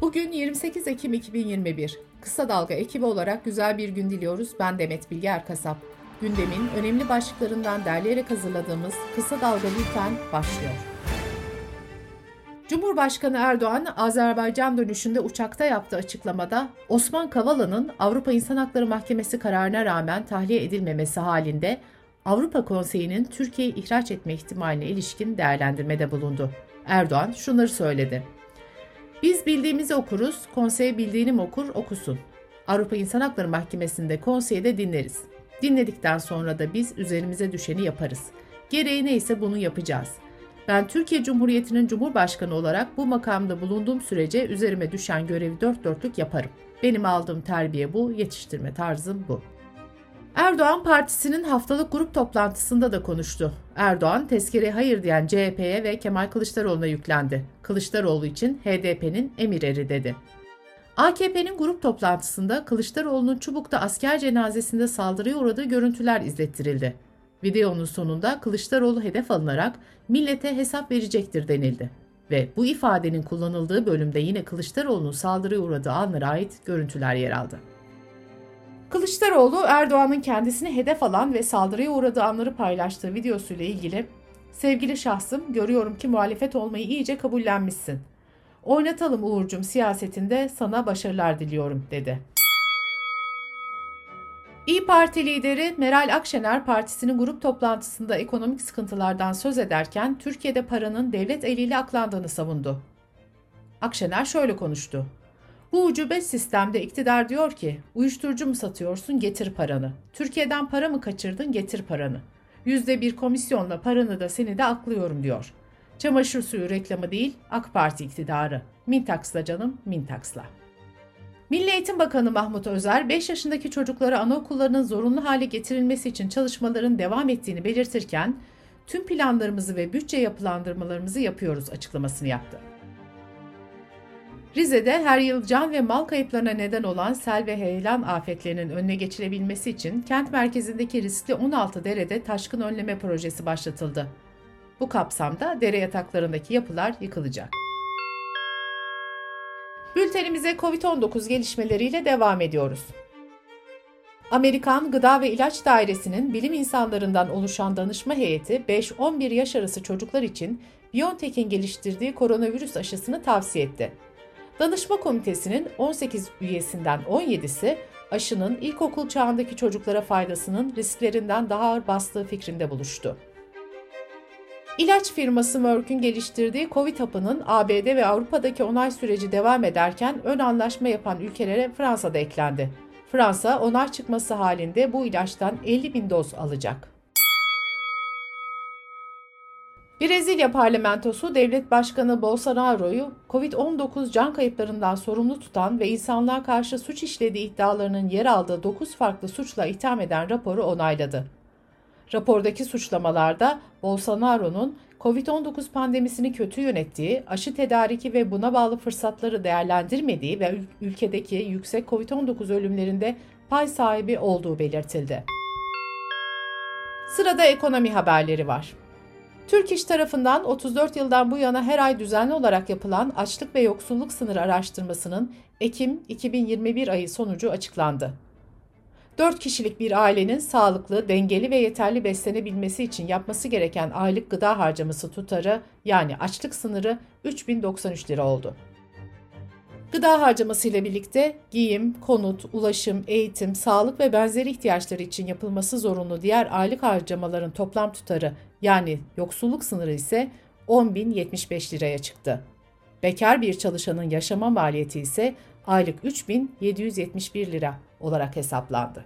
Bugün 28 Ekim 2021. Kısa Dalga ekibi olarak güzel bir gün diliyoruz. Ben Demet Bilge Erkasap. Gündemin önemli başlıklarından derleyerek hazırladığımız Kısa Dalga Bülten başlıyor. Cumhurbaşkanı Erdoğan, Azerbaycan dönüşünde uçakta yaptığı açıklamada, Osman Kavala'nın Avrupa İnsan Hakları Mahkemesi kararına rağmen tahliye edilmemesi halinde Avrupa Konseyi'nin Türkiye'yi ihraç etme ihtimaline ilişkin değerlendirmede bulundu. Erdoğan şunları söyledi. Biz bildiğimizi okuruz, konsey bildiğini mi okur, okusun. Avrupa İnsan Hakları Mahkemesi'nde konseyi de dinleriz. Dinledikten sonra da biz üzerimize düşeni yaparız. Gereği neyse bunu yapacağız. Ben Türkiye Cumhuriyeti'nin Cumhurbaşkanı olarak bu makamda bulunduğum sürece üzerime düşen görevi dört dörtlük yaparım. Benim aldığım terbiye bu, yetiştirme tarzım bu. Erdoğan partisinin haftalık grup toplantısında da konuştu. Erdoğan tezkere hayır diyen CHP'ye ve Kemal Kılıçdaroğlu'na yüklendi. Kılıçdaroğlu için HDP'nin emir eri dedi. AKP'nin grup toplantısında Kılıçdaroğlu'nun Çubuk'ta asker cenazesinde saldırıya uğradığı görüntüler izlettirildi. Videonun sonunda Kılıçdaroğlu hedef alınarak millete hesap verecektir denildi. Ve bu ifadenin kullanıldığı bölümde yine Kılıçdaroğlu'nun saldırıya uğradığı anlara ait görüntüler yer aldı. Kılıçdaroğlu Erdoğan'ın kendisini hedef alan ve saldırıya uğradığı anları paylaştığı videosuyla ilgili Sevgili şahsım, görüyorum ki muhalefet olmayı iyice kabullenmişsin. Oynatalım Uğur'cum siyasetinde sana başarılar diliyorum, dedi. İyi Parti lideri Meral Akşener partisinin grup toplantısında ekonomik sıkıntılardan söz ederken Türkiye'de paranın devlet eliyle aklandığını savundu. Akşener şöyle konuştu. Bu ucube sistemde iktidar diyor ki uyuşturucu mu satıyorsun getir paranı. Türkiye'den para mı kaçırdın getir paranı. Yüzde bir komisyonla paranı da seni de aklıyorum diyor. Çamaşır suyu reklamı değil AK Parti iktidarı. Mintaksla canım Mintaksla. Milli Eğitim Bakanı Mahmut Özer 5 yaşındaki çocuklara anaokullarının zorunlu hale getirilmesi için çalışmaların devam ettiğini belirtirken tüm planlarımızı ve bütçe yapılandırmalarımızı yapıyoruz açıklamasını yaptı. Rize'de her yıl can ve mal kayıplarına neden olan sel ve heyelan afetlerinin önüne geçilebilmesi için kent merkezindeki riskli 16 derede taşkın önleme projesi başlatıldı. Bu kapsamda dere yataklarındaki yapılar yıkılacak. Bültenimize COVID-19 gelişmeleriyle devam ediyoruz. Amerikan Gıda ve İlaç Dairesi'nin bilim insanlarından oluşan danışma heyeti 5-11 yaş arası çocuklar için BioNTech'in geliştirdiği koronavirüs aşısını tavsiye etti. Danışma komitesinin 18 üyesinden 17'si aşının ilkokul çağındaki çocuklara faydasının risklerinden daha ağır bastığı fikrinde buluştu. İlaç firması Merck'ün geliştirdiği Covid hapının ABD ve Avrupa'daki onay süreci devam ederken ön anlaşma yapan ülkelere Fransa da eklendi. Fransa onay çıkması halinde bu ilaçtan 50 bin doz alacak. Brezilya parlamentosu devlet başkanı Bolsonaro'yu COVID-19 can kayıplarından sorumlu tutan ve insanlığa karşı suç işlediği iddialarının yer aldığı 9 farklı suçla itham eden raporu onayladı. Rapordaki suçlamalarda Bolsonaro'nun COVID-19 pandemisini kötü yönettiği, aşı tedariki ve buna bağlı fırsatları değerlendirmediği ve ülkedeki yüksek COVID-19 ölümlerinde pay sahibi olduğu belirtildi. Sırada ekonomi haberleri var. Türk İş tarafından 34 yıldan bu yana her ay düzenli olarak yapılan açlık ve yoksulluk sınırı araştırmasının Ekim 2021 ayı sonucu açıklandı. 4 kişilik bir ailenin sağlıklı, dengeli ve yeterli beslenebilmesi için yapması gereken aylık gıda harcaması tutarı yani açlık sınırı 3093 lira oldu. Gıda harcaması ile birlikte giyim, konut, ulaşım, eğitim, sağlık ve benzeri ihtiyaçları için yapılması zorunlu diğer aylık harcamaların toplam tutarı yani yoksulluk sınırı ise 10.075 liraya çıktı. Bekar bir çalışanın yaşama maliyeti ise aylık 3.771 lira olarak hesaplandı.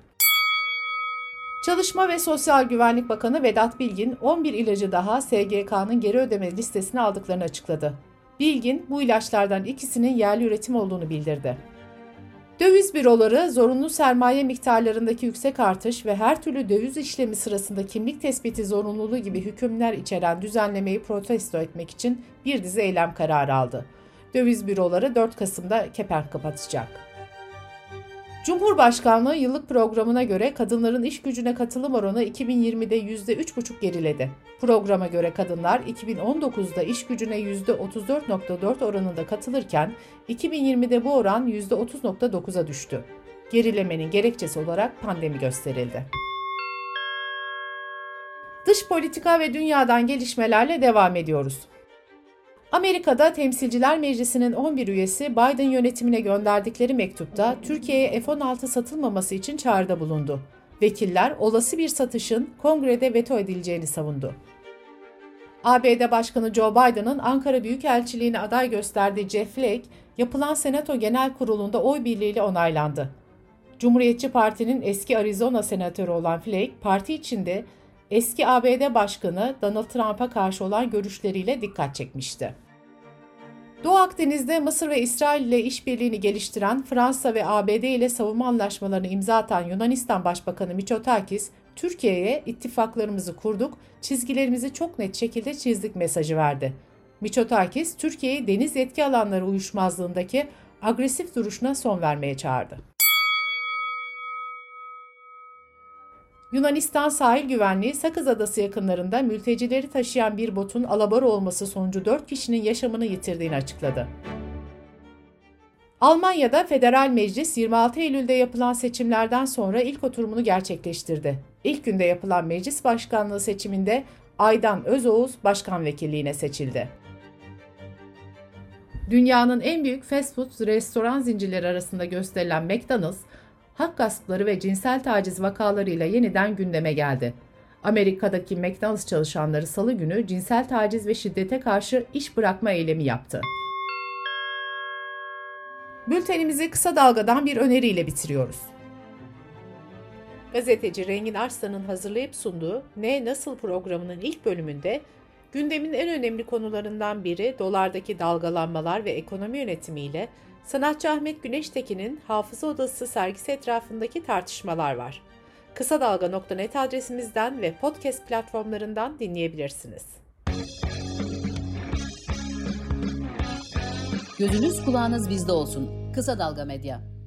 Çalışma ve Sosyal Güvenlik Bakanı Vedat Bilgin 11 ilacı daha SGK'nın geri ödeme listesine aldıklarını açıkladı. Bilgin bu ilaçlardan ikisinin yerli üretim olduğunu bildirdi. Döviz büroları zorunlu sermaye miktarlarındaki yüksek artış ve her türlü döviz işlemi sırasında kimlik tespiti zorunluluğu gibi hükümler içeren düzenlemeyi protesto etmek için bir dizi eylem kararı aldı. Döviz büroları 4 Kasım'da kepenk kapatacak. Cumhurbaşkanlığı yıllık programına göre kadınların iş gücüne katılım oranı 2020'de %3,5 geriledi. Programa göre kadınlar 2019'da iş gücüne %34,4 oranında katılırken 2020'de bu oran %30,9'a düştü. Gerilemenin gerekçesi olarak pandemi gösterildi. Dış politika ve dünyadan gelişmelerle devam ediyoruz. Amerika'da Temsilciler Meclisi'nin 11 üyesi Biden yönetimine gönderdikleri mektupta Türkiye'ye F-16 satılmaması için çağrıda bulundu. Vekiller olası bir satışın kongrede veto edileceğini savundu. ABD Başkanı Joe Biden'ın Ankara Büyükelçiliğine aday gösterdiği Jeff Flake, yapılan Senato Genel Kurulu'nda oy birliğiyle onaylandı. Cumhuriyetçi Parti'nin eski Arizona senatörü olan Flake, parti içinde eski ABD Başkanı Donald Trump'a karşı olan görüşleriyle dikkat çekmişti. Doğu Akdeniz'de Mısır ve İsrail ile işbirliğini geliştiren Fransa ve ABD ile savunma anlaşmalarını imza atan Yunanistan Başbakanı Mitsotakis, Türkiye'ye ittifaklarımızı kurduk, çizgilerimizi çok net şekilde çizdik mesajı verdi. Mitsotakis, Türkiye'yi deniz yetki alanları uyuşmazlığındaki agresif duruşuna son vermeye çağırdı. Yunanistan sahil güvenliği Sakız Adası yakınlarında mültecileri taşıyan bir botun alabora olması sonucu 4 kişinin yaşamını yitirdiğini açıkladı. Almanya'da Federal Meclis 26 Eylül'de yapılan seçimlerden sonra ilk oturumunu gerçekleştirdi. İlk günde yapılan meclis başkanlığı seçiminde Aydan Özoğuz başkan vekilliğine seçildi. Dünyanın en büyük fast food restoran zincirleri arasında gösterilen McDonald's, hak gaspları ve cinsel taciz vakalarıyla yeniden gündeme geldi. Amerika'daki McDonald's çalışanları salı günü cinsel taciz ve şiddete karşı iş bırakma eylemi yaptı. Bültenimizi kısa dalgadan bir öneriyle bitiriyoruz. Gazeteci Rengin Arslan'ın hazırlayıp sunduğu Ne Nasıl programının ilk bölümünde gündemin en önemli konularından biri dolardaki dalgalanmalar ve ekonomi yönetimiyle sanatçı Ahmet Güneştekin'in Hafıza Odası sergisi etrafındaki tartışmalar var. Kısa Dalga.net adresimizden ve podcast platformlarından dinleyebilirsiniz. Gözünüz kulağınız bizde olsun. Kısa Dalga Medya.